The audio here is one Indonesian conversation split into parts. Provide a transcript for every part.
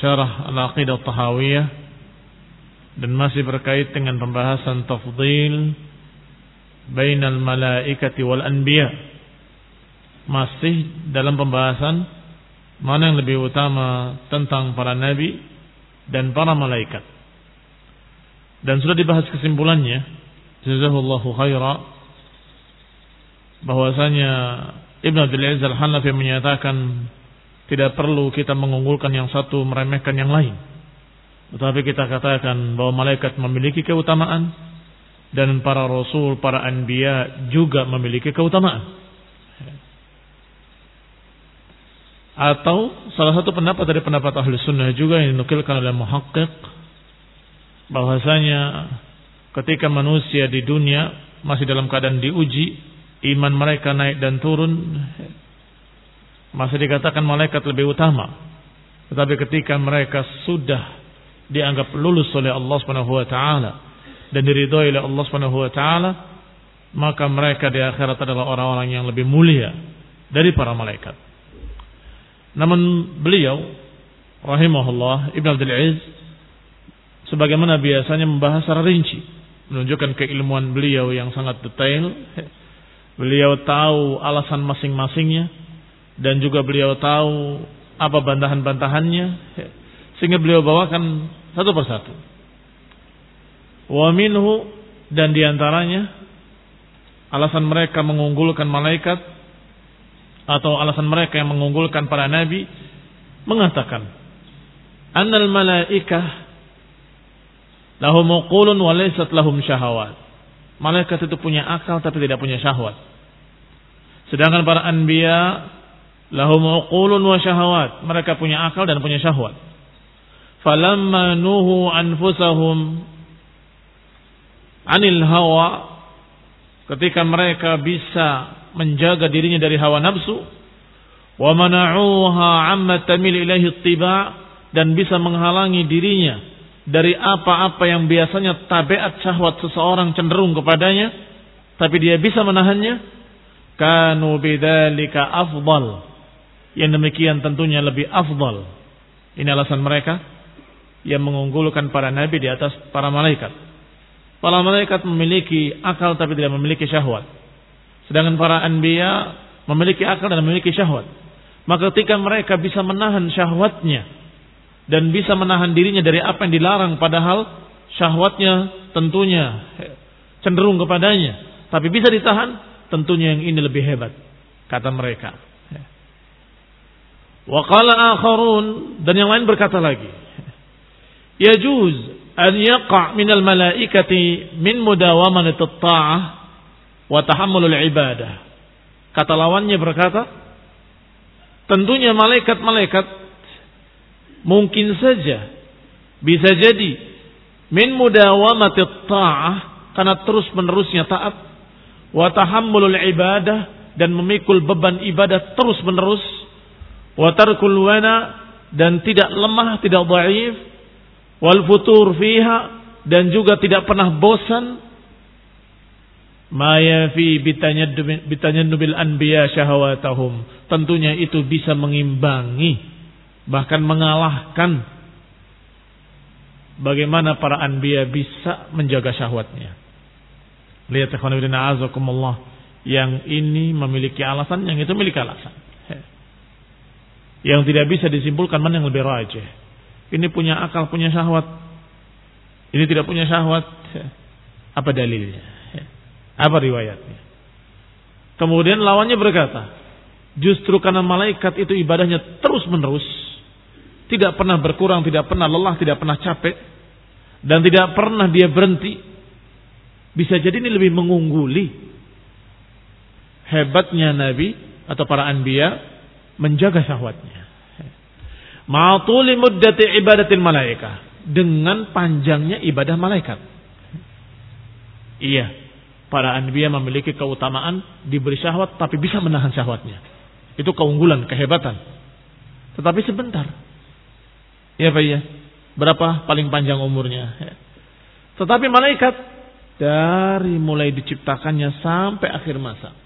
syarah al-aqidah tahawiyah dan masih berkait dengan pembahasan tafdil bainal malaikati wal anbiya. Masih dalam pembahasan mana yang lebih utama tentang para nabi dan para malaikat. Dan sudah dibahas kesimpulannya jazahullahu khaira bahwasanya Ibn Abdul Aziz Al-Hanafi menyatakan tidak perlu kita mengunggulkan yang satu meremehkan yang lain. Tetapi kita katakan bahwa malaikat memiliki keutamaan dan para rasul, para anbiya juga memiliki keutamaan. Atau salah satu pendapat dari pendapat ahli sunnah juga yang dinukilkan oleh muhakkik bahwasanya ketika manusia di dunia masih dalam keadaan diuji, iman mereka naik dan turun, masih dikatakan malaikat lebih utama. Tetapi ketika mereka sudah dianggap lulus oleh Allah Subhanahu wa taala dan diridhoi oleh Allah Subhanahu wa taala, maka mereka di akhirat adalah orang-orang yang lebih mulia dari para malaikat. Namun beliau rahimahullah Ibn Abdul Aziz sebagaimana biasanya membahas secara rinci, menunjukkan keilmuan beliau yang sangat detail. Beliau tahu alasan masing-masingnya dan juga beliau tahu apa bantahan-bantahannya sehingga beliau bawakan satu persatu. Wa minhu dan di antaranya alasan mereka mengunggulkan malaikat atau alasan mereka yang mengunggulkan para nabi mengatakan annal malaikah lahum uqulun wa laysat lahum syahawat. Malaikat itu punya akal tapi tidak punya syahwat. Sedangkan para anbiya lahum uqulun wa syahawat. Mereka punya akal dan punya syahwat. Falamma nuhu anfusahum anil hawa. Ketika mereka bisa menjaga dirinya dari hawa nafsu. Wa mana'uha amma tamil ilaihi tiba. Dan bisa menghalangi dirinya dari apa-apa yang biasanya tabiat syahwat seseorang cenderung kepadanya. Tapi dia bisa menahannya. Kanu bidzalika afdal yang demikian tentunya lebih afdal. Ini alasan mereka yang mengunggulkan para nabi di atas para malaikat. Para malaikat memiliki akal tapi tidak memiliki syahwat. Sedangkan para anbiya memiliki akal dan memiliki syahwat. Maka ketika mereka bisa menahan syahwatnya dan bisa menahan dirinya dari apa yang dilarang padahal syahwatnya tentunya cenderung kepadanya, tapi bisa ditahan, tentunya yang ini lebih hebat kata mereka. Wa qala akharun dan yang lain berkata lagi. Yajuz an yaqa' min al malaikati min mudawamati at-ta'ah wa tahammulul ibadah. Kata lawannya berkata, tentunya malaikat-malaikat mungkin saja bisa jadi min mudawamati at-ta'ah karena terus menerusnya taat wa tahammulul ibadah dan memikul beban ibadah terus menerus wa tarkul wana dan tidak lemah, tidak dhaif, wal futur fiha dan juga tidak pernah bosan. Ma yafi bitanyannubil anbiya syahawatahum. Tentunya itu bisa mengimbangi bahkan mengalahkan bagaimana para anbiya bisa menjaga syahwatnya. Lihat ikhwan yang ini memiliki alasan yang itu memiliki alasan yang tidak bisa disimpulkan mana yang lebih rajih. Ini punya akal, punya syahwat. Ini tidak punya syahwat. Apa dalilnya? Apa riwayatnya? Kemudian lawannya berkata, justru karena malaikat itu ibadahnya terus menerus, tidak pernah berkurang, tidak pernah lelah, tidak pernah capek, dan tidak pernah dia berhenti. Bisa jadi ini lebih mengungguli hebatnya Nabi atau para anbiya menjaga syahwatnya. Ma'atuli muddati ibadatin malaika. Dengan panjangnya ibadah malaikat. Iya. Para anbiya memiliki keutamaan diberi syahwat tapi bisa menahan syahwatnya. Itu keunggulan, kehebatan. Tetapi sebentar. Iya Pak ya. Berapa paling panjang umurnya? Tetapi malaikat dari mulai diciptakannya sampai akhir masa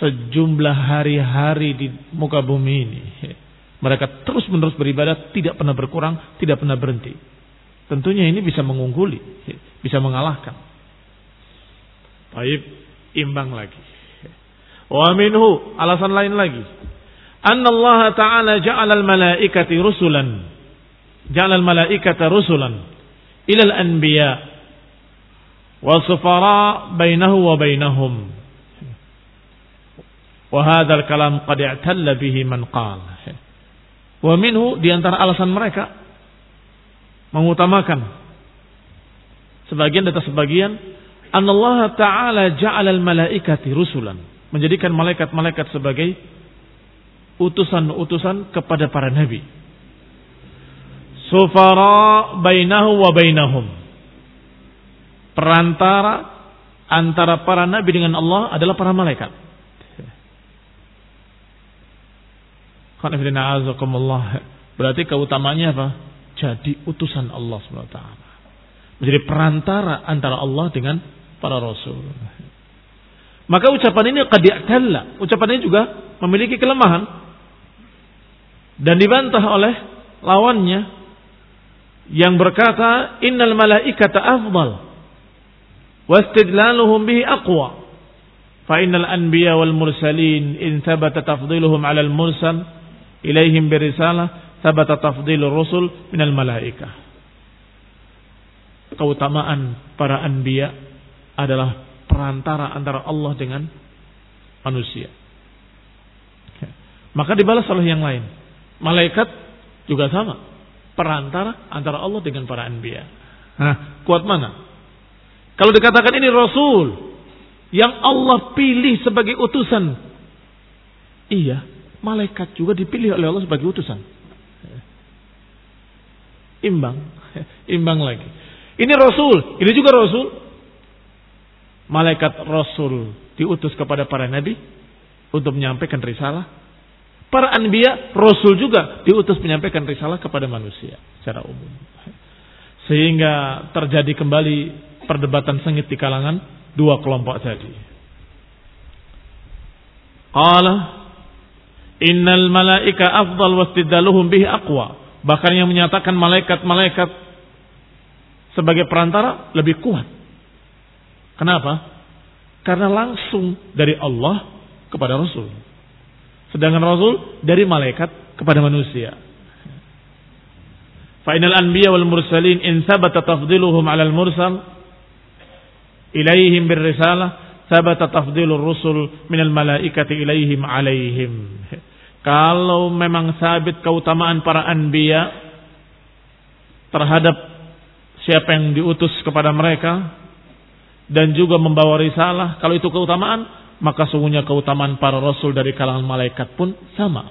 sejumlah hari-hari di muka bumi ini. Mereka terus menerus beribadah, tidak pernah berkurang, tidak pernah berhenti. Tentunya ini bisa mengungguli, bisa mengalahkan. Baik, imbang lagi. Wa minhu, alasan lain lagi. Anna Allah Ta'ala ja'ala al-malaikati rusulan. Ja'ala al-malaikata rusulan. Ila al-anbiya. Wa sufara bainahu wa bainahum Wahadal kalam qad i'talla bihi man qal. Wa di antara alasan mereka mengutamakan sebagian data sebagian Allah taala ja'ala al-malaikati rusulan. Menjadikan malaikat-malaikat sebagai utusan-utusan kepada para nabi. Sufara bainahu wa bainahum. Perantara antara para nabi dengan Allah adalah para malaikat Berarti keutamanya apa? Jadi utusan Allah SWT. Menjadi perantara antara Allah dengan para rasul. Maka ucapan ini qadi'talla. Ucapan ini juga memiliki kelemahan. Dan dibantah oleh lawannya yang berkata innal malaikata afdal wastidlaluhum bihi aqwa fa innal anbiya wal mursalin in thabata tafdiluhum 'ala al mursal ilaihim birisalah sabata tafdilur rusul minal malaikah. Keutamaan para anbiya adalah perantara antara Allah dengan manusia. Maka dibalas oleh yang lain. Malaikat juga sama. Perantara antara Allah dengan para anbiya. Nah, kuat mana? Kalau dikatakan ini Rasul yang Allah pilih sebagai utusan. Iya, malaikat juga dipilih oleh Allah sebagai utusan. Imbang, imbang lagi. Ini Rasul, ini juga Rasul. Malaikat Rasul diutus kepada para nabi untuk menyampaikan risalah. Para anbiya, Rasul juga diutus menyampaikan risalah kepada manusia secara umum. Sehingga terjadi kembali perdebatan sengit di kalangan dua kelompok tadi. Allah Innal malaika afdal wastidaluhum bihi aqwa. Bahkan yang menyatakan malaikat-malaikat sebagai perantara lebih kuat. Kenapa? Karena langsung dari Allah kepada Rasul. Sedangkan Rasul dari malaikat kepada manusia. Fa'inal anbiya wal mursalin in sabata tafdiluhum 'ala al-mursal ilaihim bir risalah sabata tafdilur rusul minal malaikati ilaihim 'alaihim. Kalau memang sabit keutamaan para anbiya terhadap siapa yang diutus kepada mereka dan juga membawa risalah, kalau itu keutamaan, maka sungguhnya keutamaan para rasul dari kalangan malaikat pun sama.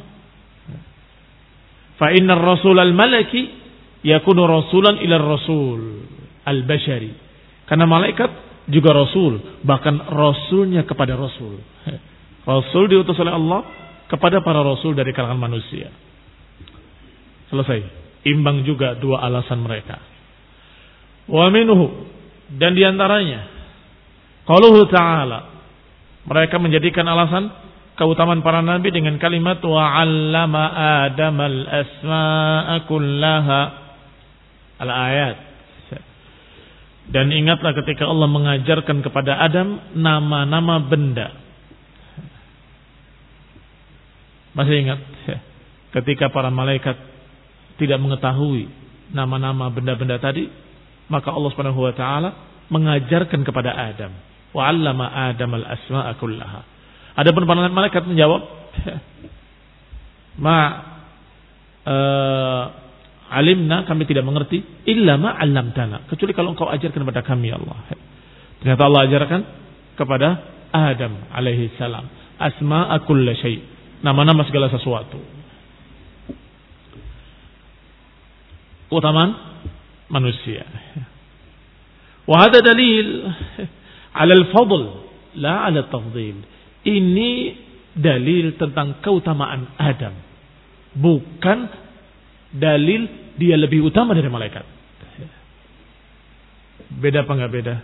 Fa innar rasul al-malaki yakunu rasulan ila rasul al-bashari. Karena malaikat juga rasul, bahkan rasulnya kepada rasul. Rasul diutus oleh Allah kepada para rasul dari kalangan manusia. Selesai. Imbang juga dua alasan mereka. Wa minhu dan di antaranya qauluhu ta'ala mereka menjadikan alasan keutamaan para nabi dengan kalimat wa 'allama adamal asma'a kullaha al-ayat. Dan ingatlah ketika Allah mengajarkan kepada Adam nama-nama benda. Masih ingat? Ketika para malaikat tidak mengetahui nama-nama benda-benda tadi, maka Allah Subhanahu wa taala mengajarkan kepada Adam. Wa 'allama Adam al-asma'a kullaha. Adapun para malaikat menjawab, "Ma uh, alimna kami tidak mengerti illa ma 'allamtana kecuali kalau engkau ajarkan kepada kami ya Allah. Ternyata Allah ajarkan kepada Adam alaihi salam asma'a kulli. Nama-nama segala sesuatu. Keutamaan manusia. Wa hada dalil ala al-fadl la ala tafdil. Ini dalil tentang keutamaan Adam. Bukan dalil dia lebih utama dari malaikat. Beda apa enggak beda?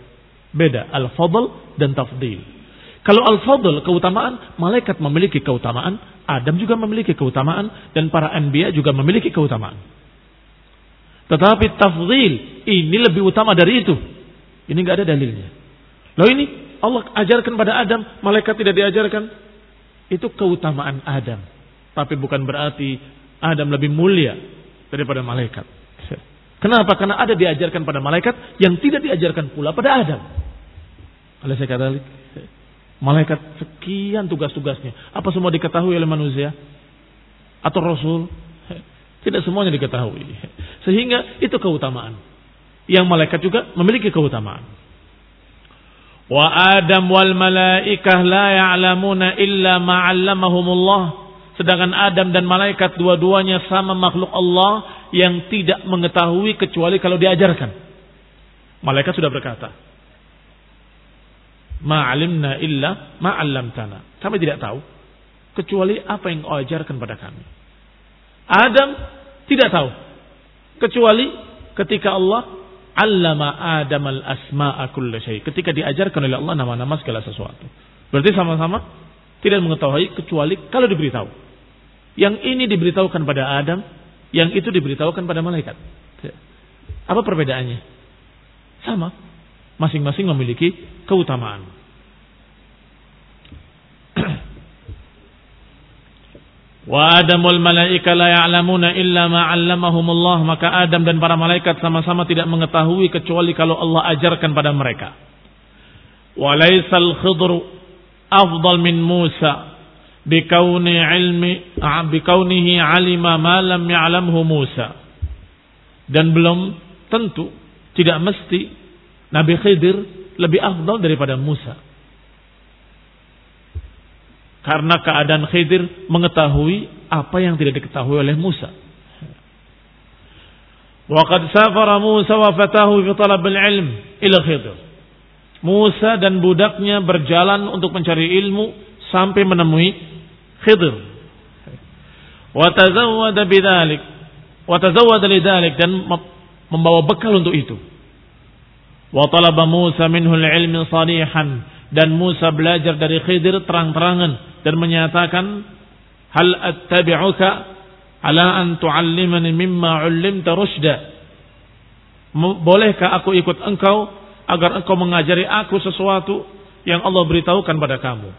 Beda. Al-fadl dan tafdil. Kalau al-fadl keutamaan, malaikat memiliki keutamaan, Adam juga memiliki keutamaan, dan para anbiya juga memiliki keutamaan. Tetapi tafdil ini lebih utama dari itu. Ini enggak ada dalilnya. Lalu ini Allah ajarkan pada Adam, malaikat tidak diajarkan. Itu keutamaan Adam. Tapi bukan berarti Adam lebih mulia daripada malaikat. Kenapa? Karena ada diajarkan pada malaikat yang tidak diajarkan pula pada Adam. Oleh saya kata, malaikat sekian tugas-tugasnya. Apa semua diketahui oleh manusia? Atau Rasul? Tidak semuanya diketahui. Sehingga itu keutamaan. Yang malaikat juga memiliki keutamaan. Wa Adam wal malaikah la ya'lamuna illa ma'allamahumullah Sedangkan Adam dan malaikat dua-duanya sama makhluk Allah yang tidak mengetahui kecuali kalau diajarkan. Malaikat sudah berkata, Ma'alimna illa ma'allamtana. Kami tidak tahu kecuali apa yang kau ajarkan pada kami. Adam tidak tahu kecuali ketika Allah allama Adam al asma'a kulla syai. Ketika diajarkan oleh Allah nama-nama segala sesuatu. Berarti sama-sama tidak mengetahui kecuali kalau diberitahu. Yang ini diberitahukan pada Adam, yang itu diberitahukan pada malaikat. Apa perbedaannya? Sama. Masing-masing memiliki keutamaan. Wa Adamul malaika la ya'lamuna illa ma 'allamahumullah maka Adam dan para malaikat sama-sama tidak mengetahui kecuali kalau Allah ajarkan pada mereka. Wa laisal khidru afdal min Musa bikauni ilmi bikaunihi alima ma lam ya'lamhu Musa dan belum tentu tidak mesti Nabi Khidir lebih afdal daripada Musa karena keadaan Khidir mengetahui apa yang tidak diketahui oleh Musa Waqad safara Musa wa fatahu fi talab al-ilm ila Khidir Musa dan budaknya berjalan untuk mencari ilmu sampai menemui Khidir. Wa tazawwada bidzalik. Wa tazawwada lidzalik dan membawa bekal untuk itu. Wa talaba Musa minhu al-ilm salihan dan Musa belajar dari Khidir terang-terangan dan menyatakan hal attabi'uka ala an tu'allimani mimma 'ullimta rusyda bolehkah aku ikut engkau agar engkau mengajari aku sesuatu yang Allah beritahukan pada kamu?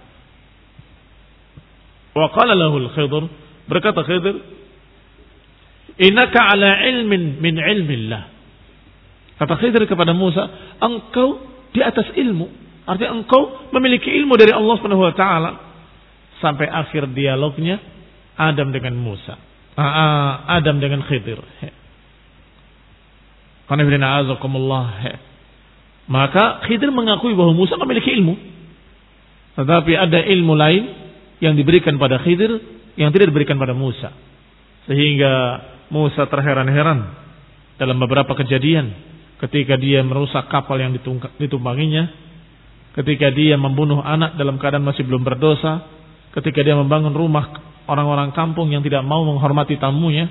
Wa qala lahul Khidr, berkata Khidr, "Innaka ala ilmin min ilmillah." Kata Khidr kepada Musa, "Engkau di atas ilmu." Artinya engkau memiliki ilmu dari Allah Subhanahu wa taala. Sampai akhir dialognya Adam dengan Musa. Ah, ah, Adam dengan Khidir. Maka Khidir mengakui bahwa Musa memiliki ilmu. Tetapi ada ilmu lain yang diberikan pada Khidir yang tidak diberikan pada Musa. Sehingga Musa terheran-heran dalam beberapa kejadian ketika dia merusak kapal yang ditumpanginya, ketika dia membunuh anak dalam keadaan masih belum berdosa, ketika dia membangun rumah orang-orang kampung yang tidak mau menghormati tamunya,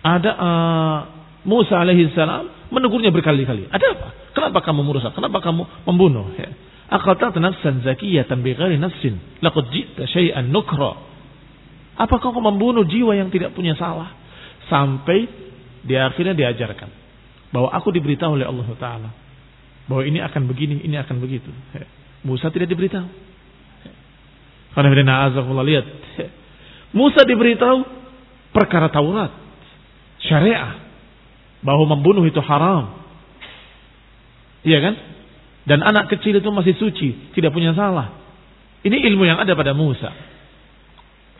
ada uh, Musa alaihissalam menegurnya berkali-kali. Ada apa? Kenapa kamu merusak? Kenapa kamu membunuh? Ya. Nafsan zakiyatan bighairi nafsin. Laqad ji'ta syai'an nukra. Apakah kau membunuh jiwa yang tidak punya salah? Sampai di akhirnya diajarkan. Bahwa aku diberitahu oleh Allah Ta'ala. Bahwa ini akan begini, ini akan begitu. Musa tidak diberitahu. Karena lihat. Musa diberitahu perkara Taurat. Syariah. Bahwa membunuh itu haram. Iya kan? Dan anak kecil itu masih suci, tidak punya salah. Ini ilmu yang ada pada Musa.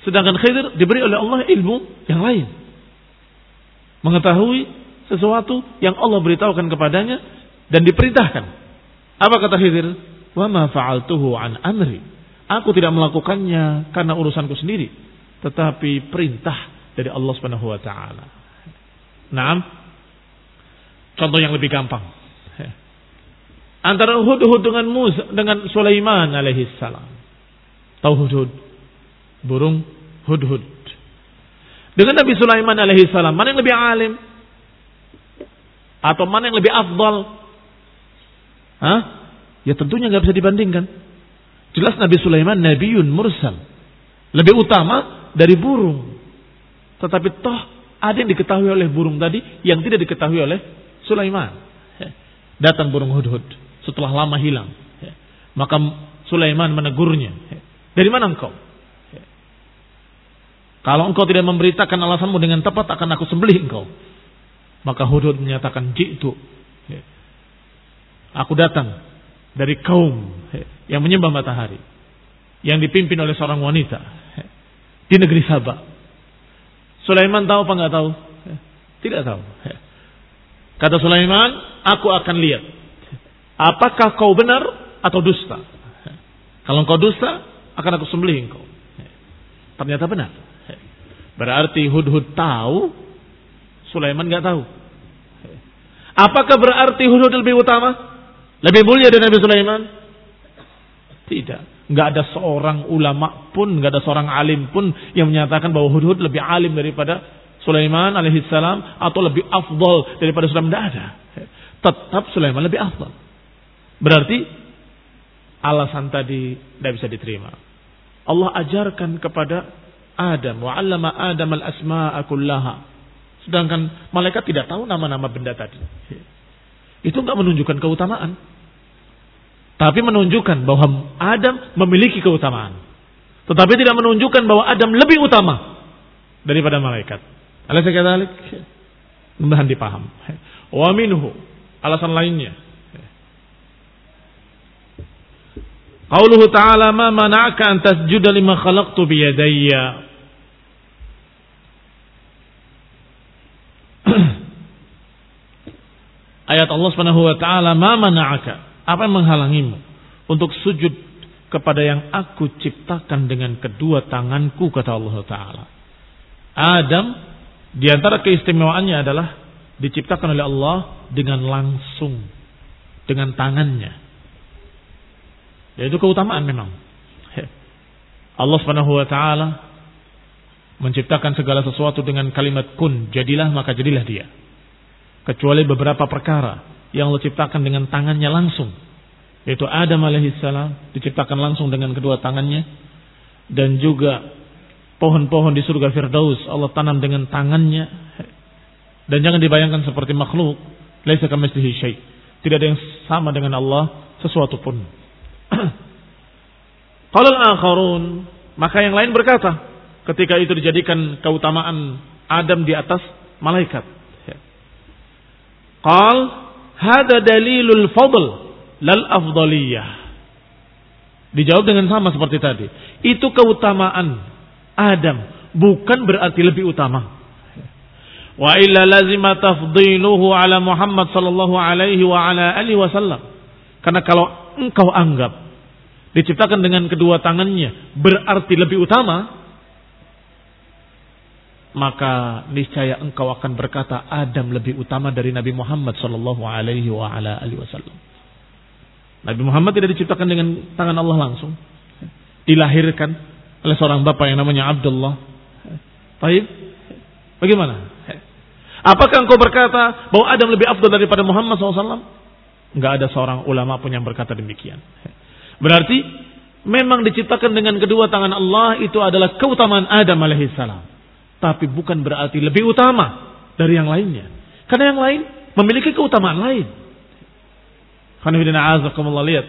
Sedangkan Khidir diberi oleh Allah ilmu yang lain. Mengetahui sesuatu yang Allah beritahukan kepadanya dan diperintahkan. Apa kata Khidir? Wa ma fa'altuhu an amri. Aku tidak melakukannya karena urusanku sendiri, tetapi perintah dari Allah Subhanahu wa taala. Naam. Contoh yang lebih gampang antara Hudhud dengan Musa dengan Sulaiman alaihi salam. Tahu Hudhud? Burung Hudhud. Dengan Nabi Sulaiman alaihi salam, mana yang lebih alim? Atau mana yang lebih afdal? Hah? Ya tentunya nggak bisa dibandingkan. Jelas Nabi Sulaiman nabiun mursal. Lebih utama dari burung. Tetapi toh ada yang diketahui oleh burung tadi yang tidak diketahui oleh Sulaiman. Datang burung hudhud setelah lama hilang. Maka Sulaiman menegurnya. Dari mana engkau? Kalau engkau tidak memberitakan alasanmu dengan tepat akan aku sembelih engkau. Maka Hudud menyatakan jitu. Aku datang dari kaum yang menyembah matahari. Yang dipimpin oleh seorang wanita. Di negeri Sabah. Sulaiman tahu apa enggak tahu? Tidak tahu. Kata Sulaiman, aku akan lihat Apakah kau benar atau dusta? Kalau kau dusta, akan aku sembelih engkau. Ternyata benar. Berarti Hudhud tahu, Sulaiman nggak tahu. Apakah berarti Hudhud lebih utama? Lebih mulia dari Nabi Sulaiman? Tidak. Nggak ada seorang ulama pun, nggak ada seorang alim pun yang menyatakan bahwa Hudhud lebih alim daripada Sulaiman alaihissalam atau lebih afdal daripada Sulaiman. Tidak ada. Tetap Sulaiman lebih afdal. Berarti alasan tadi tidak bisa diterima. Allah ajarkan kepada Adam wa 'allama Adam al-asma'a kullaha. Sedangkan malaikat tidak tahu nama-nama benda tadi. Itu enggak menunjukkan keutamaan. Tapi menunjukkan bahwa Adam memiliki keutamaan. Tetapi tidak menunjukkan bahwa Adam lebih utama daripada malaikat. Alaysa kadzalik? Mudah dipaham. Wa minhu alasan lainnya Qauluhu ta'ala ma mana'aka an tasjuda lima khalaqtu biyadayya. Ayat Allah Subhanahu wa taala ma mana'aka? Apa yang menghalangimu untuk sujud kepada yang aku ciptakan dengan kedua tanganku kata Allah taala. Adam di antara keistimewaannya adalah diciptakan oleh Allah dengan langsung dengan tangannya Ya, itu keutamaan memang. Allah Subhanahu wa taala menciptakan segala sesuatu dengan kalimat kun, jadilah maka jadilah dia. Kecuali beberapa perkara yang Allah ciptakan dengan tangannya langsung. Yaitu Adam alaihissalam diciptakan langsung dengan kedua tangannya dan juga pohon-pohon di surga Firdaus Allah tanam dengan tangannya. Dan jangan dibayangkan seperti makhluk, laisa. Tidak ada yang sama dengan Allah sesuatu pun. Kalau akharun Maka yang lain berkata, ketika itu dijadikan keutamaan Adam di atas malaikat. Qal hada dalilul fadl lal afdaliyah. Dijawab dengan sama seperti tadi. Itu keutamaan Adam, bukan berarti lebih utama. Wa illa lazima tafdiluhu ala Muhammad sallallahu alaihi wa ala alihi wasallam. Karena kalau engkau anggap diciptakan dengan kedua tangannya berarti lebih utama, maka niscaya engkau akan berkata Adam lebih utama dari Nabi Muhammad sallallahu alaihi wa ala alihi wasallam. Nabi Muhammad tidak diciptakan dengan tangan Allah langsung. Dilahirkan oleh seorang bapak yang namanya Abdullah. Baik. Bagaimana? Apakah engkau berkata bahwa Adam lebih afdal daripada Muhammad SAW? Enggak ada seorang ulama pun yang berkata demikian. Berarti memang diciptakan dengan kedua tangan Allah itu adalah keutamaan Adam alaihissalam. Tapi bukan berarti lebih utama dari yang lainnya. Karena yang lain memiliki keutamaan lain. Lihat.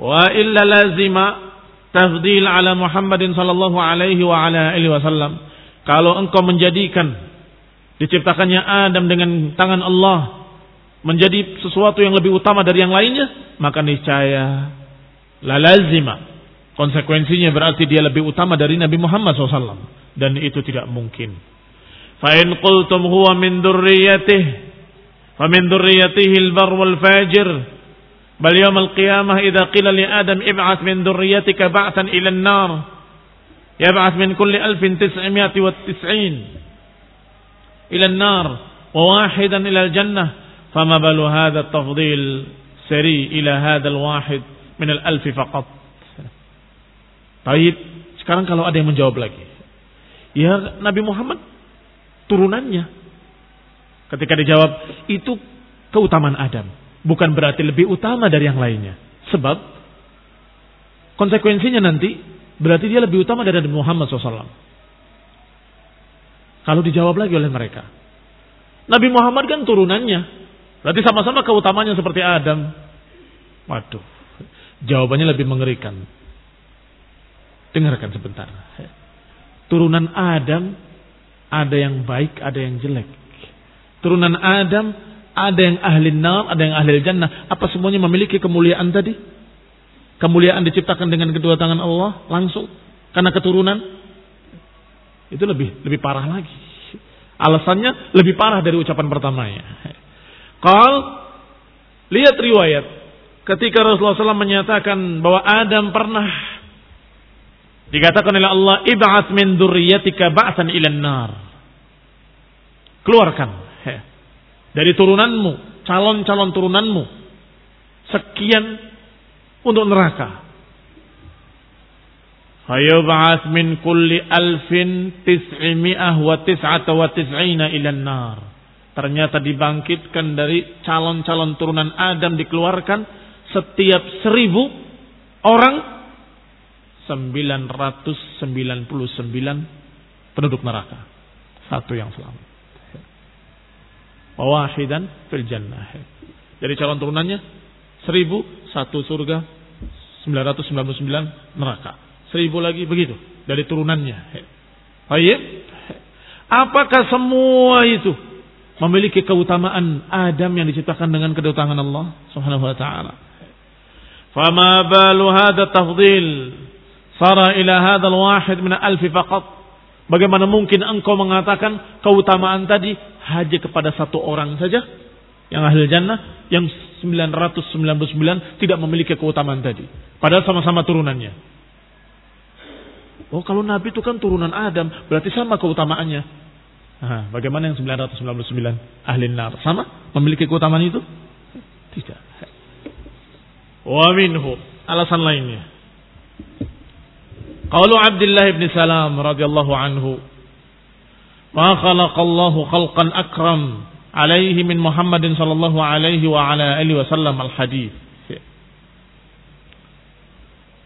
Wa illa lazima tafdil ala Muhammadin sallallahu alaihi wa ala alihi wasallam. Kalau engkau menjadikan diciptakannya Adam dengan tangan Allah menjadi sesuatu yang lebih utama dari yang lainnya, maka niscaya la lazima. Konsekuensinya berarti dia lebih utama dari Nabi Muhammad SAW. Dan itu tidak mungkin. Fa'in qultum huwa min durriyatih. Fa min durriyatihi al-bar wal fajir. Bal yawm al-qiyamah idha qila li Adam ib'at min durriyatika ba'than ila an-nar. Yab'at min kulli alfin tis'imiyati wa tis'in. Ila an-nar. Wa wahidan ila al-jannah. Fama balu hadha at-tafdil sari ila hadha al-wahid min al-alfi faqat. Baik, sekarang kalau ada yang menjawab lagi. Ya Nabi Muhammad turunannya. Ketika dijawab, itu keutamaan Adam. Bukan berarti lebih utama dari yang lainnya. Sebab konsekuensinya nanti berarti dia lebih utama dari Nabi Muhammad SAW. Kalau dijawab lagi oleh mereka. Nabi Muhammad kan turunannya. Berarti sama-sama keutamanya seperti Adam. Waduh, jawabannya lebih mengerikan. Dengarkan sebentar. Turunan Adam ada yang baik, ada yang jelek. Turunan Adam ada yang ahli nar, ada yang ahli jannah. Apa semuanya memiliki kemuliaan tadi? Kemuliaan diciptakan dengan kedua tangan Allah langsung karena keturunan itu lebih lebih parah lagi. Alasannya lebih parah dari ucapan pertamanya. Qal lihat riwayat ketika Rasulullah SAW menyatakan bahwa Adam pernah dikatakan oleh Allah ib'ats min dzurriyyatika ba'san ilan nar. Keluarkan he, dari turunanmu, calon-calon turunanmu sekian untuk neraka. Fayub'ats min kulli alfin tis'imi'ah wa tis'ata wa tis'ina ilan nar ternyata dibangkitkan dari calon-calon turunan Adam dikeluarkan setiap seribu orang 999 penduduk neraka. Satu yang selamat. Wawahidan fil jannah. Jadi calon turunannya seribu satu surga 999 neraka. Seribu lagi begitu dari turunannya. Baik. Apakah semua itu memiliki keutamaan Adam yang diciptakan dengan kedatangan Allah Subhanahu wa taala. Fama balu hadha sara ila hadha al-wahid min alfi faqat. Bagaimana mungkin engkau mengatakan keutamaan tadi hanya kepada satu orang saja yang ahli jannah yang 999 tidak memiliki keutamaan tadi. Padahal sama-sama turunannya. Oh kalau Nabi itu kan turunan Adam, berarti sama keutamaannya. Nah, bagaimana yang 999 ahli nar? Sama? Memiliki keutamaan itu? Tidak. Wa minhu alasan lainnya. Qalu Abdullah bin Salam radhiyallahu anhu Ma khalaqallahu khalqan akram alaihi min Muhammadin sallallahu alaihi wa ala alihi wasallam al hadis.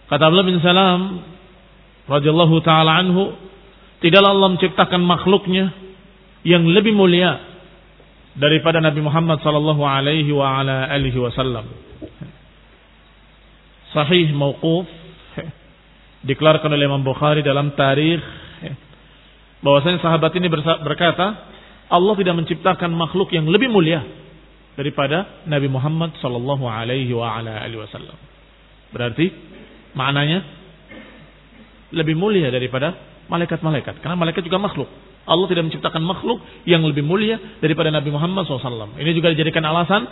Kata Abdullah bin Salam radhiyallahu taala anhu, tidaklah Allah menciptakan makhluknya yang lebih mulia daripada Nabi Muhammad sallallahu alaihi wa ala alihi wasallam. Sahih mauquf dikeluarkan oleh Imam Bukhari dalam tarikh bahwasanya sahabat ini berkata, Allah tidak menciptakan makhluk yang lebih mulia daripada Nabi Muhammad sallallahu alaihi wasallam. Berarti maknanya lebih mulia daripada malaikat-malaikat karena malaikat juga makhluk. Allah tidak menciptakan makhluk yang lebih mulia daripada Nabi Muhammad SAW. Ini juga dijadikan alasan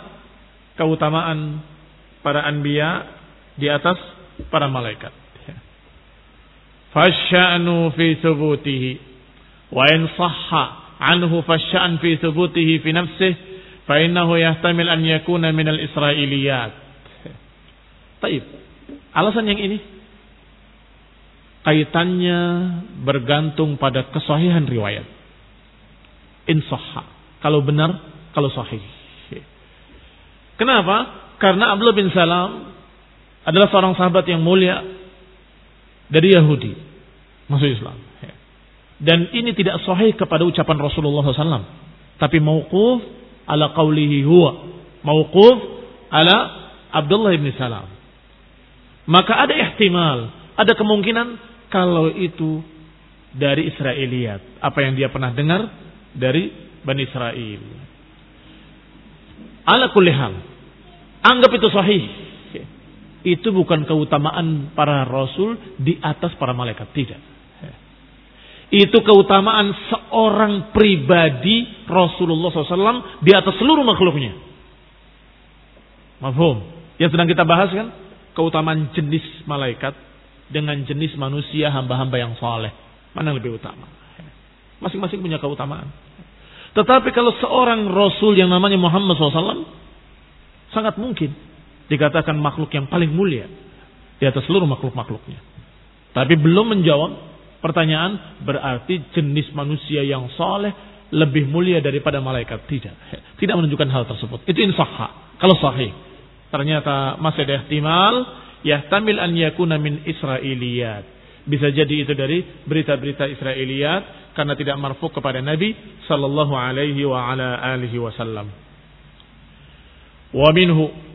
keutamaan para anbiya di atas para malaikat. Fasya'nu fi thubutihi wa in sahha anhu fasya'an fi thubutihi fi nafsihi fa innahu yahtamil an yakuna min al-israiliyat. Taib. Alasan yang ini kaitannya bergantung pada kesahihan riwayat. In sahha. Kalau benar, kalau sahih. Kenapa? Karena Abdullah bin Salam adalah seorang sahabat yang mulia dari Yahudi masuk Islam. Dan ini tidak sahih kepada ucapan Rasulullah SAW. Tapi mauquf ala qawlihi huwa. Mauquf ala Abdullah bin Salam. Maka ada ihtimal, ada kemungkinan kalau itu dari Israeliat. Apa yang dia pernah dengar dari Bani Israel. Ala kulli hal. Anggap itu sahih. Itu bukan keutamaan para rasul di atas para malaikat. Tidak. Itu keutamaan seorang pribadi Rasulullah SAW di atas seluruh makhluknya. Mafhum. Yang sedang kita bahas kan keutamaan jenis malaikat dengan jenis manusia hamba-hamba yang soleh. Mana lebih utama? Masing-masing punya keutamaan. Tetapi kalau seorang Rasul yang namanya Muhammad SAW sangat mungkin dikatakan makhluk yang paling mulia di atas seluruh makhluk-makhluknya. Tapi belum menjawab Pertanyaan berarti jenis manusia yang soleh lebih mulia daripada malaikat. Tidak. Tidak menunjukkan hal tersebut. Itu insahha. Kalau sahih. Ternyata masih ada ihtimal. Yahtamil an yakuna min Israiliyat. Bisa jadi itu dari berita-berita Israiliyat. Karena tidak marfuk kepada Nabi. Sallallahu alaihi wa ala alihi wasallam. Wa minhu.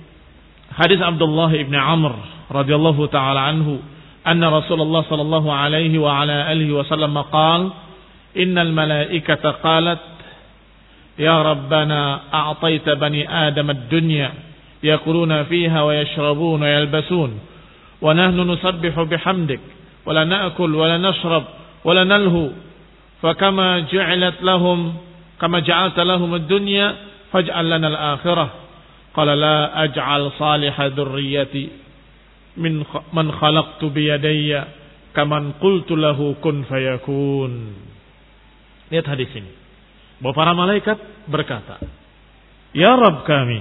Hadis Abdullah ibn Amr radhiyallahu taala anhu أن رسول الله صلى الله عليه وعلى آله وسلم قال إن الملائكة قالت يا ربنا أعطيت بني آدم الدنيا يأكلون فيها ويشربون ويلبسون ونحن نسبح بحمدك ولا نأكل ولا نشرب ولا نلهو فكما جعلت لهم كما جعلت لهم الدنيا فاجعل لنا الآخرة Qala la aj'al salihah dzurriyyati min man khalaqtu بيدي kaman qultu lahu kun fayakun. Lihat hadis ini. Bahwa para malaikat berkata, Ya Rabb kami,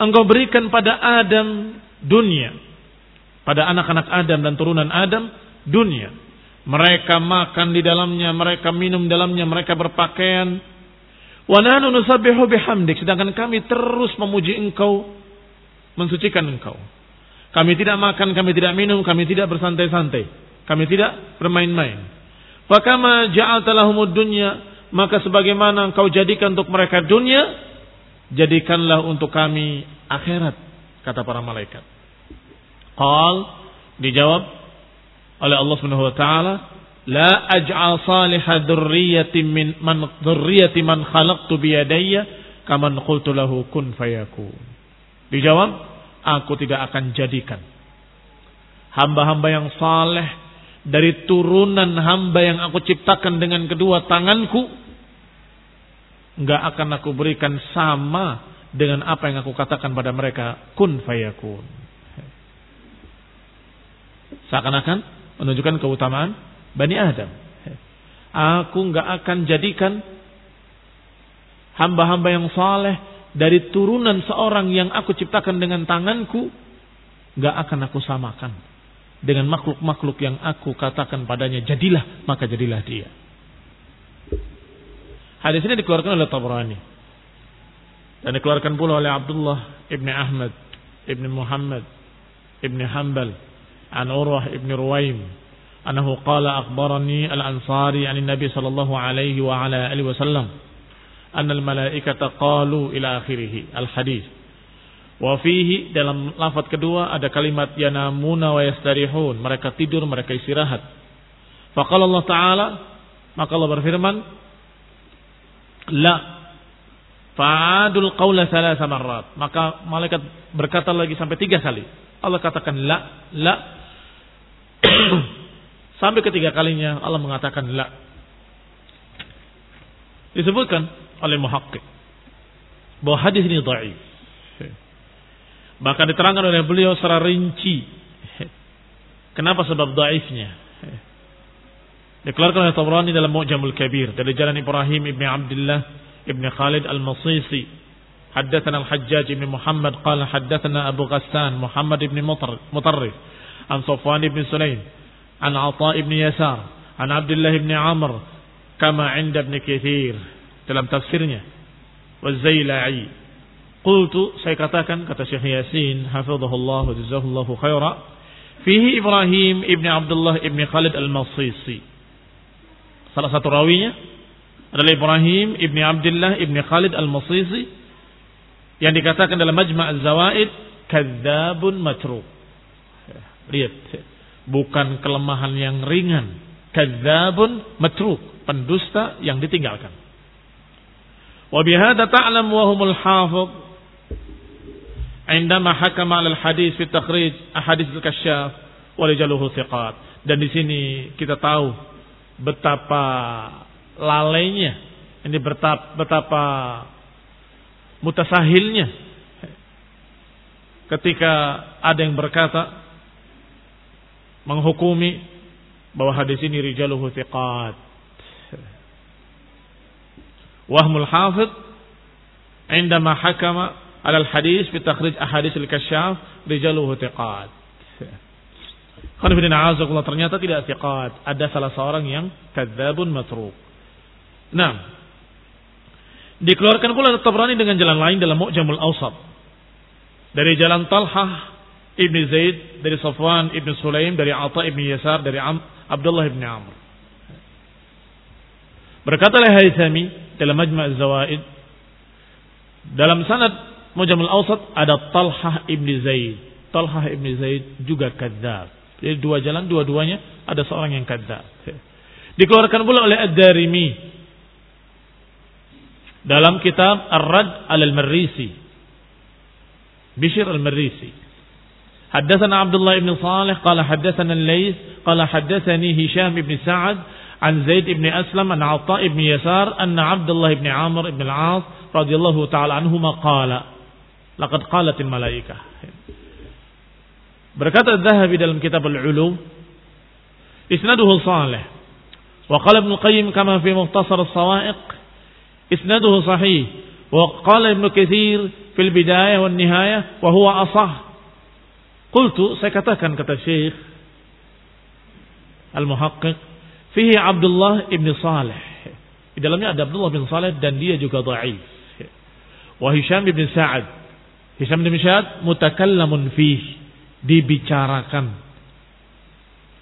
Engkau berikan pada Adam dunia, pada anak-anak Adam dan turunan Adam dunia. Mereka makan di dalamnya, mereka minum di dalamnya, mereka berpakaian, Wa bihamdik. Sedangkan kami terus memuji engkau, mensucikan engkau. Kami tidak makan, kami tidak minum, kami tidak bersantai-santai. Kami tidak bermain-main. Lahumud dunya, maka sebagaimana engkau jadikan untuk mereka dunia, jadikanlah untuk kami akhirat, kata para malaikat. Qal dijawab oleh Allah Subhanahu wa taala, la aj'al salihah dzurriyyati min man dzurriyyati man khalaqtu bi yadayya kaman qultu lahu kun fayakun. Dijawab, aku tidak akan jadikan hamba-hamba yang saleh dari turunan hamba yang aku ciptakan dengan kedua tanganku nggak akan aku berikan sama dengan apa yang aku katakan pada mereka kun fayakun seakan-akan menunjukkan keutamaan Bani Adam aku nggak akan jadikan hamba-hamba yang saleh dari turunan seorang yang aku ciptakan dengan tanganku, gak akan aku samakan dengan makhluk-makhluk yang aku katakan padanya jadilah maka jadilah dia. Hadis ini dikeluarkan oleh Tabrani dan dikeluarkan pula oleh Abdullah ibni Ahmad ibni Muhammad ibni Hanbal an Urwah ibni Ruwaim annahu qala akhbarani al-Ansari an Nabi sallallahu alaihi wa ala alihi wasallam أن الملائكة قالوا إلى آخره الحديث Wa fihi dalam lafaz kedua ada kalimat yanamuna wa yastarihun. Mereka tidur, mereka istirahat. Faqala Allah Ta'ala, maka Allah berfirman, La fa'adul qawla salasa marrat. Maka malaikat berkata lagi sampai tiga kali. Allah katakan la, la. sampai ketiga kalinya Allah mengatakan la. Disebutkan oleh muhakkik bahwa hadis ini dhaif. Bahkan diterangkan oleh beliau secara rinci. Kenapa sebab dhaifnya? Dikeluarkan oleh Tabrani dalam Mu'jamul Kabir dari jalan Ibrahim ibn Abdullah ibn Khalid al-Masisi. Al-Hajjaj ibn Muhammad qala haddatsana Abu Ghassan Muhammad ibn Mutarrif an Safwan ibn Sulaim an Atha ibn Yasar an Abdullah ibn Amr kama 'inda ibn Katsir dalam tafsirnya wa Zailai Qultu saya katakan kata Syekh Yasin hafizahullah wa jazahullahu khaira fihi Ibrahim ibn Abdullah ibn Khalid al-Masisi salah satu rawinya adalah Ibrahim ibn Abdullah ibn Khalid al-Masisi yang dikatakan dalam Majma' al-Zawaid kadzabun matruk lihat bukan kelemahan yang ringan kadzabun matruk pendusta yang ditinggalkan wa bihadza ta'lam wa humul hafiz عندما حكم على الحديث في التخريج أحاديث الكشاف ورجاله ثقات dan di sini kita tahu betapa lalainya ini betapa, betapa mutasahilnya ketika ada yang berkata menghukumi bahwa hadis ini rijaluhu thiqat wahmul hafid عندما حكم على الحديث في تخريج أحاديث الكشاف رجاله ثقات Khanifidina ternyata tidak thiqat. Ada salah seorang yang kadzabun matruk. Nah, dikeluarkan pula Tabrani dengan jalan lain dalam Mu'jamul Awsat. Dari jalan Talhah Ibn Zaid, dari Safwan Ibn Sulaim, dari Atha Ibn Yasar, dari Am, Abdullah Ibn Amr. Berkata oleh Haythami dalam Majma' Zawaid, dalam sanad Mujamul Awsat ada Talhah Ibn Zaid. Talhah Ibn Zaid juga kadzab. Jadi dua jalan, dua-duanya ada seorang yang kadzab. Dikeluarkan pula oleh Ad-Darimi dalam kitab Ar-Rad al-Marrisi. Bishr al-Marrisi. Haddatsana Abdullah ibn Salih qala haddatsana Al-Laits qala haddatsani Hisham ibn Sa'ad an Zaid ibn Aslam an Atha ibn Yasar anna Abdullah ibn Amr ibn al-As radhiyallahu ta'ala anhuma qala Laqad qalatil malaikah. Berkata Zahabi dalam kitab Al-Ulum, isnaduhu salih. Wa qala Ibn Qayyim kama fi Mukhtasar As-Sawa'iq, isnaduhu sahih. Wa qala Ibn Katsir fil bidayah wan nihayah wa huwa asah. Qultu saya katakan kata Syekh Al-Muhaqqiq fihi Abdullah ibn Saleh. Di dalamnya ada Abdullah bin Saleh dan dia juga dhaif. Wa Hisham ibn Sa'ad Hisam bin Mishad mutakallamun fih dibicarakan.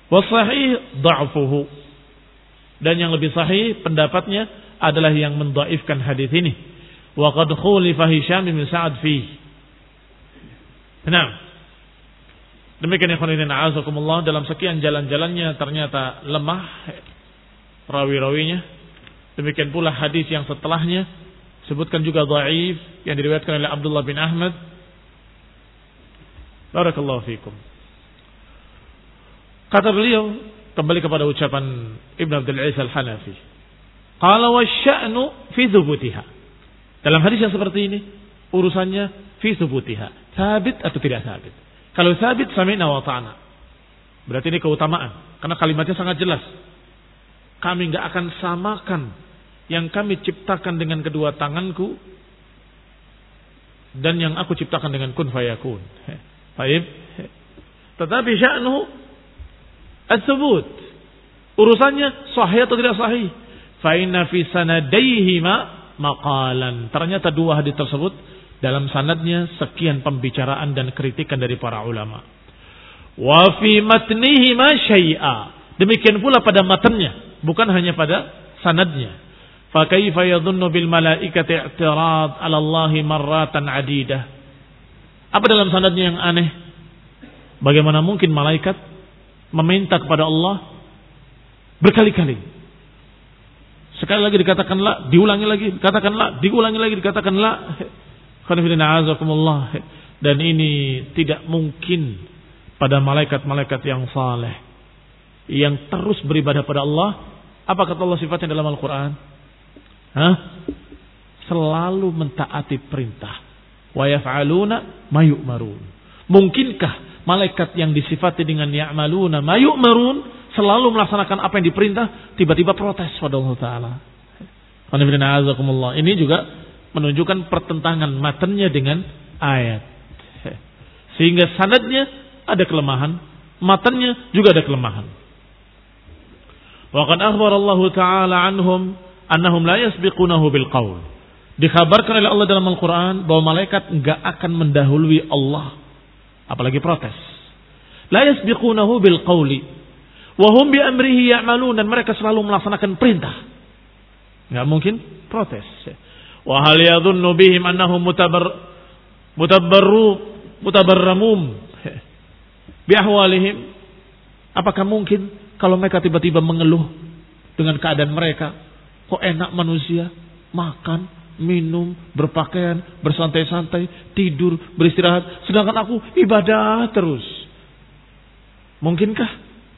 Wasahih da'fuhu. Dan yang lebih sahih pendapatnya adalah yang mendaifkan hadis ini. Wa qad khulifa Hisham bin Sa'ad fih. Nah, demikian ikhwan fillah azakumullah dalam sekian jalan-jalannya ternyata lemah rawi-rawinya. Demikian pula hadis yang setelahnya sebutkan juga dhaif yang diriwayatkan oleh Abdullah bin Ahmad Barakallahu fikum. Kata beliau kembali kepada ucapan Ibn Abdul Aziz Al-Hanafi. Qala wa sya'nu fi thubutiha. Dalam hadis yang seperti ini urusannya fi thubutiha. Sabit atau tidak sabit. Kalau sabit sami'na wa ta'na. Berarti ini keutamaan karena kalimatnya sangat jelas. Kami enggak akan samakan yang kami ciptakan dengan kedua tanganku dan yang aku ciptakan dengan kun fayakun. Baik. Tetapi sya'nu. Urusannya sahih atau tidak sahih. Fa inna fi sanadaihima maqalan. Ternyata dua hadis tersebut dalam sanadnya sekian pembicaraan dan kritikan dari para ulama. Wa fi matnihima syai'a. Demikian pula pada matanya, bukan hanya pada sanadnya. Fa kaifa yadhunnu bil malaikati i'tirad 'ala Allah marratan 'adidah. Apa dalam sanadnya yang aneh? Bagaimana mungkin malaikat meminta kepada Allah berkali-kali? Sekali lagi dikatakan la, diulangi lagi, dikatakan la, diulangi lagi, dikatakan la. Dan ini tidak mungkin pada malaikat-malaikat yang saleh yang terus beribadah pada Allah. Apa kata Allah sifatnya dalam Al-Quran? Hah? Selalu mentaati perintah wa yaf'aluna ma yu'marun. Mungkinkah malaikat yang disifati dengan ya'maluna ma yu'marun selalu melaksanakan apa yang diperintah tiba-tiba protes pada Allah taala. Ini juga menunjukkan pertentangan matanya dengan ayat. Sehingga sanadnya ada kelemahan, matanya juga ada kelemahan. Wa qad akhbara Allah taala anhum annahum la yasbiqunahu bil qaul. Dikhabarkan oleh Allah dalam Al-Quran bahwa malaikat enggak akan mendahului Allah. Apalagi protes. La yasbiqunahu bil qawli. Wahum bi amrihi ya'malun. Dan mereka selalu melaksanakan perintah. Enggak mungkin protes. Wa hal yadhunnu bihim annahum mutabar mutabarru mutabarramum bi ahwalihim. Apakah mungkin kalau mereka tiba-tiba mengeluh dengan keadaan mereka, kok enak manusia makan, minum, berpakaian, bersantai-santai, tidur, beristirahat. Sedangkan aku ibadah terus. Mungkinkah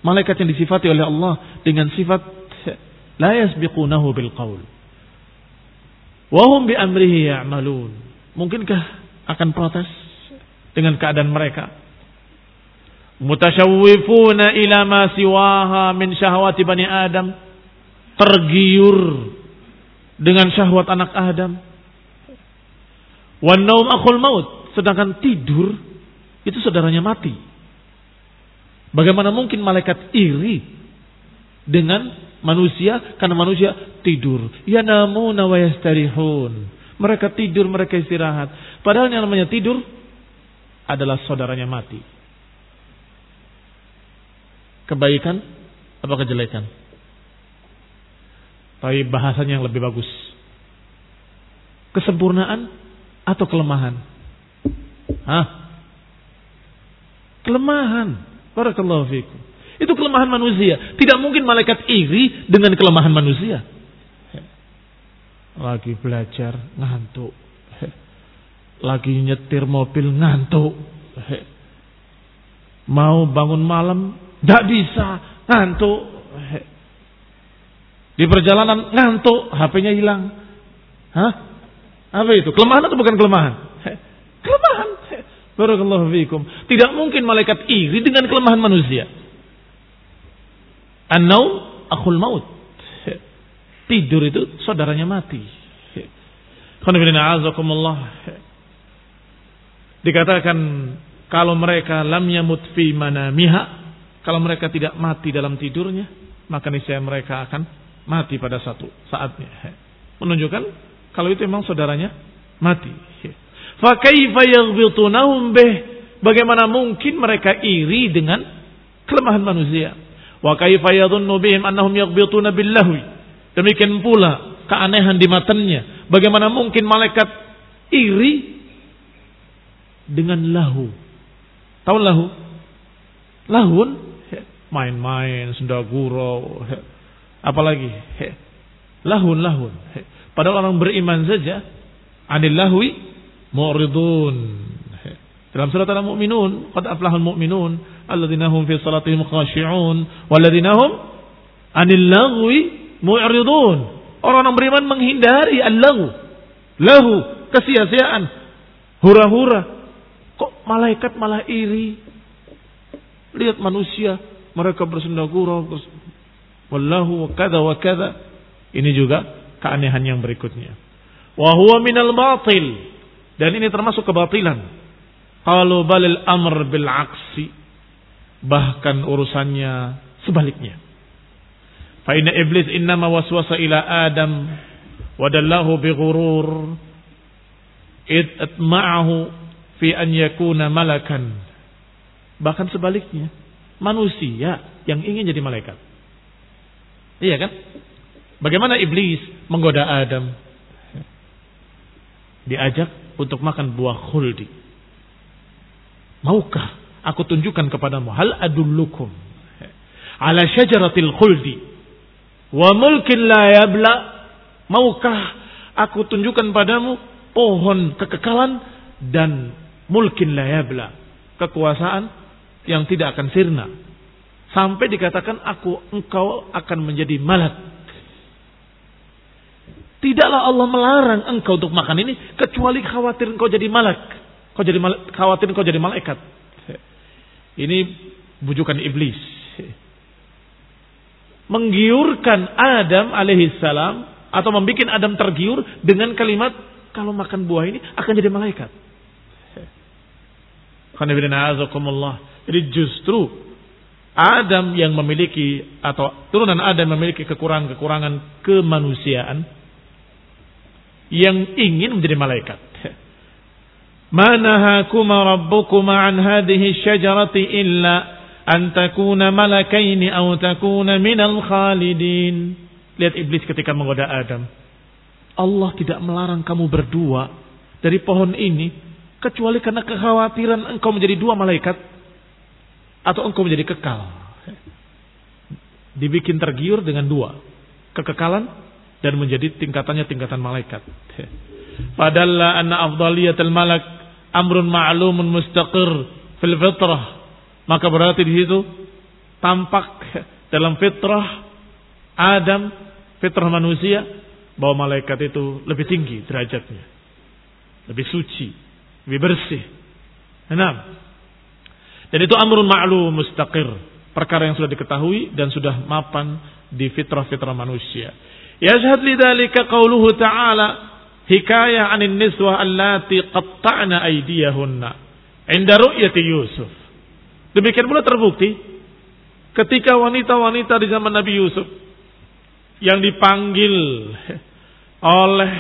malaikat yang disifati oleh Allah dengan sifat la yasbiqunahu bil qaul. Wahum bi amrihi ya'malun. Mungkinkah akan protes dengan keadaan mereka? Mutasyawwifuna ila ma siwaha min syahwati bani Adam. Tergiur dengan syahwat anak Adam. Wan naum akhul maut, sedangkan tidur itu saudaranya mati. Bagaimana mungkin malaikat iri dengan manusia karena manusia tidur. Ya namuna wa yastarihun. Mereka tidur, mereka istirahat. Padahal yang namanya tidur adalah saudaranya mati. Kebaikan apa kejelekan? Tapi bahasanya yang lebih bagus. Kesempurnaan atau kelemahan? Hah? Kelemahan. Barakallahu fikum. Itu kelemahan manusia. Tidak mungkin malaikat iri dengan kelemahan manusia. Lagi belajar ngantuk. Lagi nyetir mobil ngantuk. Mau bangun malam tidak bisa ngantuk. Di perjalanan ngantuk, HP-nya hilang. Hah? Apa itu? Kelemahan atau bukan kelemahan? Kelemahan. Barakallahu fiikum. Tidak mungkin malaikat iri dengan kelemahan manusia. An-naum akhul maut. Tidur itu saudaranya mati. Dikatakan kalau mereka lam yamut fi manamiha, kalau mereka tidak mati dalam tidurnya, maka niscaya mereka akan mati pada satu saatnya. Menunjukkan kalau itu memang saudaranya mati. Fakaifa yaghbitunahum bih? Bagaimana mungkin mereka iri dengan kelemahan manusia? Wa kaifa yadhunnu bihim annahum yaghbituna billahwi? Demikian pula keanehan di matanya. Bagaimana mungkin malaikat iri dengan lahu? Tahu lahu? Lahun main-main, sendaguro, Apalagi lahun lahun. Padahal orang beriman saja anil lahwi mu'ridun. Dalam surat Al-Mu'minun, qad aflahal mu'minun alladzina hum fi salatihim khashi'un walladzina hum anil lahwi mu'ridun. Orang-orang beriman menghindari al-lahu. Lahu, kesia-siaan, hura-hura. Kok malaikat malah iri? Lihat manusia, mereka bersendagurau, Wallahu kada wa kada. Ini juga keanehan yang berikutnya. Wa huwa minal batil. Dan ini termasuk kebatilan. Kalau balil amr bil aksi. Bahkan urusannya sebaliknya. Fa inna iblis innama waswasa ila Adam wadallahu bi ghurur atma'ahu fi an yakuna malakan. Bahkan sebaliknya, manusia yang ingin jadi malaikat. Iya kan? Bagaimana iblis menggoda Adam? Diajak untuk makan buah khuldi. Maukah aku tunjukkan kepadamu? Hal adullukum ala syajaratil khuldi? Wa mulkin la yabla. Maukah aku tunjukkan padamu pohon kekekalan dan mulkin la yabla? Kekuasaan yang tidak akan sirna. Sampai dikatakan aku engkau akan menjadi malak. Tidaklah Allah melarang engkau untuk makan ini kecuali khawatir engkau jadi malak kau jadi khawatir engkau jadi malaikat ini bujukan iblis. Menggiurkan Adam alaihissalam atau membuat Adam tergiur dengan kalimat kalau makan buah ini akan jadi malaikat. Jadi justru Adam yang memiliki atau turunan Adam memiliki kekurangan-kekurangan kemanusiaan yang ingin menjadi malaikat. ما نهاكما ربكما عن هذه الشجرة إلا أن تكون ملكين أو تكون من الخالدين Lihat iblis ketika menggoda Adam. Allah tidak melarang kamu berdua dari pohon ini kecuali karena kekhawatiran engkau menjadi dua malaikat atau engkau menjadi kekal. Dibikin tergiur dengan dua, kekekalan dan menjadi tingkatannya tingkatan malaikat. Padahal anna afdaliyatul malak amrun ma'lumun mustaqir fil fitrah. Maka berarti di situ tampak dalam fitrah Adam fitrah manusia bahwa malaikat itu lebih tinggi derajatnya lebih suci lebih bersih. Enam. Dan itu amrun ma'lum mustaqir perkara yang sudah diketahui dan sudah mapan di fitrah-fitrah manusia. Yashhad lidzalika qauluhu ta'ala hikayah anin niswah allati qatta'na aydiyahunna. Inda ru'yati Yusuf. Demikian pula terbukti ketika wanita-wanita di zaman Nabi Yusuf yang dipanggil oleh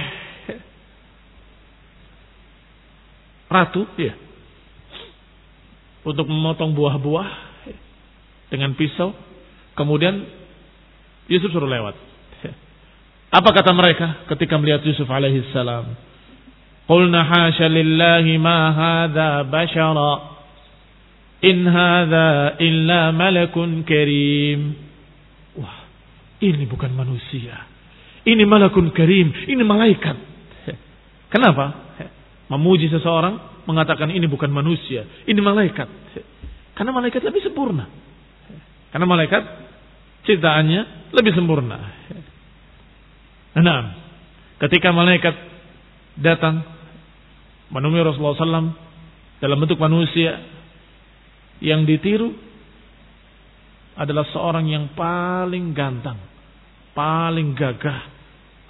ratu ya untuk memotong buah-buah dengan pisau. Kemudian Yusuf suruh lewat apa kata mereka ketika melihat Yusuf alaihi salam? Qulna hasya lillahi ma hadha bashara in hadha illa malakun karim. Wah, ini bukan manusia. Ini malakun karim, ini malaikat. Kenapa? Memuji seseorang mengatakan ini bukan manusia, ini malaikat. Karena malaikat lebih sempurna. Karena malaikat ciptaannya lebih sempurna. Nah, ketika malaikat datang menemui Rasulullah SAW dalam bentuk manusia yang ditiru adalah seorang yang paling ganteng, paling gagah,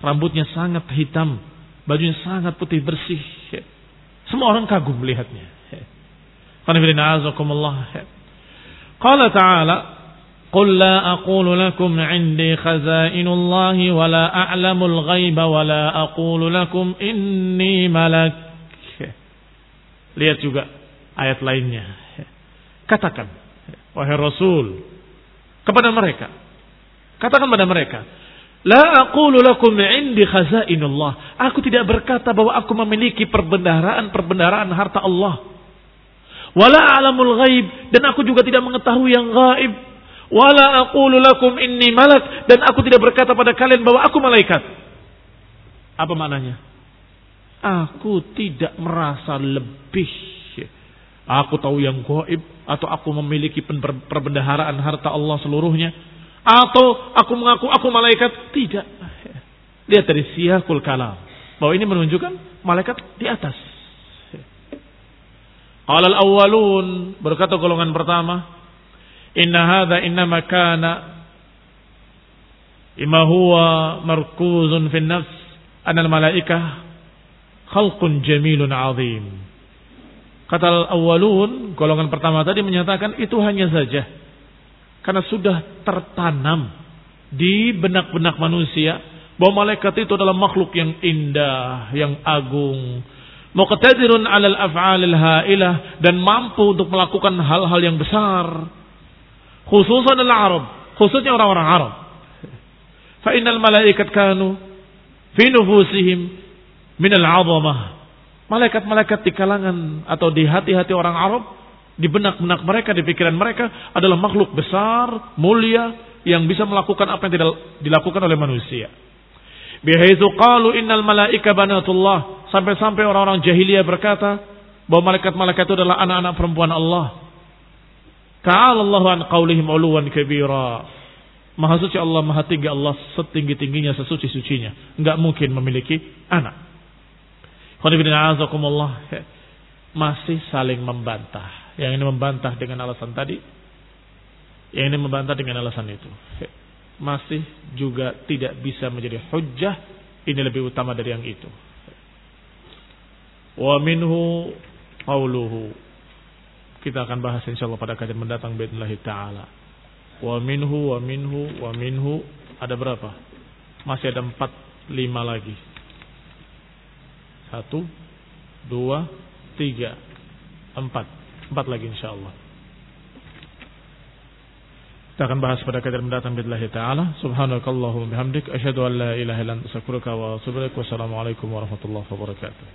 rambutnya sangat hitam, bajunya sangat putih bersih. Semua orang kagum melihatnya. Qala ta'ala قل لا أقول لكم عندي خزائن الله ولا أعلم الغيب ولا أقول لكم إني ملك Lihat juga ayat lainnya. Katakan, wahai Rasul, kepada mereka. Katakan pada mereka, La aqulu lakum indi khazainullah. Aku tidak berkata bahwa aku memiliki perbendaharaan-perbendaharaan harta Allah. Wala alamul ghaib. Dan aku juga tidak mengetahui yang gaib. Wala aqulu lakum inni malak dan aku tidak berkata pada kalian bahwa aku malaikat. Apa maknanya? Aku tidak merasa lebih. Aku tahu yang gaib atau aku memiliki perbendaharaan harta Allah seluruhnya atau aku mengaku aku malaikat tidak. Lihat dari siyakul kalam bahwa ini menunjukkan malaikat di atas. Alal awalun berkata golongan pertama Inna hadha innama kana ima huwa markuzun fi nafs. Anal malaikah khalqun jamilun azim. Kata al-awwalun, golongan pertama tadi menyatakan itu hanya saja. Karena sudah tertanam di benak-benak manusia bahwa malaikat itu adalah makhluk yang indah, yang agung, muqtadirun 'alal af'alil ha'ilah dan mampu untuk melakukan hal-hal yang besar khususan al-Arab, khususnya orang-orang Arab. Fa innal malaikat kanu fi nufusihim min al-'azamah. Malaikat-malaikat di kalangan atau di hati-hati orang Arab Di benak-benak mereka, di pikiran mereka adalah makhluk besar, mulia, yang bisa melakukan apa yang tidak dilakukan oleh manusia. Bihaitsu qalu innal malaika banatullah. Sampai-sampai orang-orang jahiliyah berkata bahwa malaikat-malaikat itu adalah anak-anak perempuan Allah. Ta'ala Allah an qaulihim uluwan kabira. Maha suci Allah, maha tinggi Allah, setinggi-tingginya, sesuci-sucinya. Enggak mungkin memiliki anak. Masih saling membantah. Yang ini membantah dengan alasan tadi. Yang ini membantah dengan alasan itu masih juga tidak bisa menjadi hujjah ini lebih utama dari yang itu wa minhu qauluhu kita akan bahas insya Allah pada kajian mendatang billahi taala. Wa minhu wa minhu wa minhu ada berapa? Masih ada empat lima lagi. Satu, dua, tiga, empat. Empat lagi insya Allah. Kita akan bahas pada kajian mendatang billahi taala. Subhanakallahumma bihamdik Asyadu an la ilaha illa wa atubu ilaik. Wassalamualaikum warahmatullahi wabarakatuh.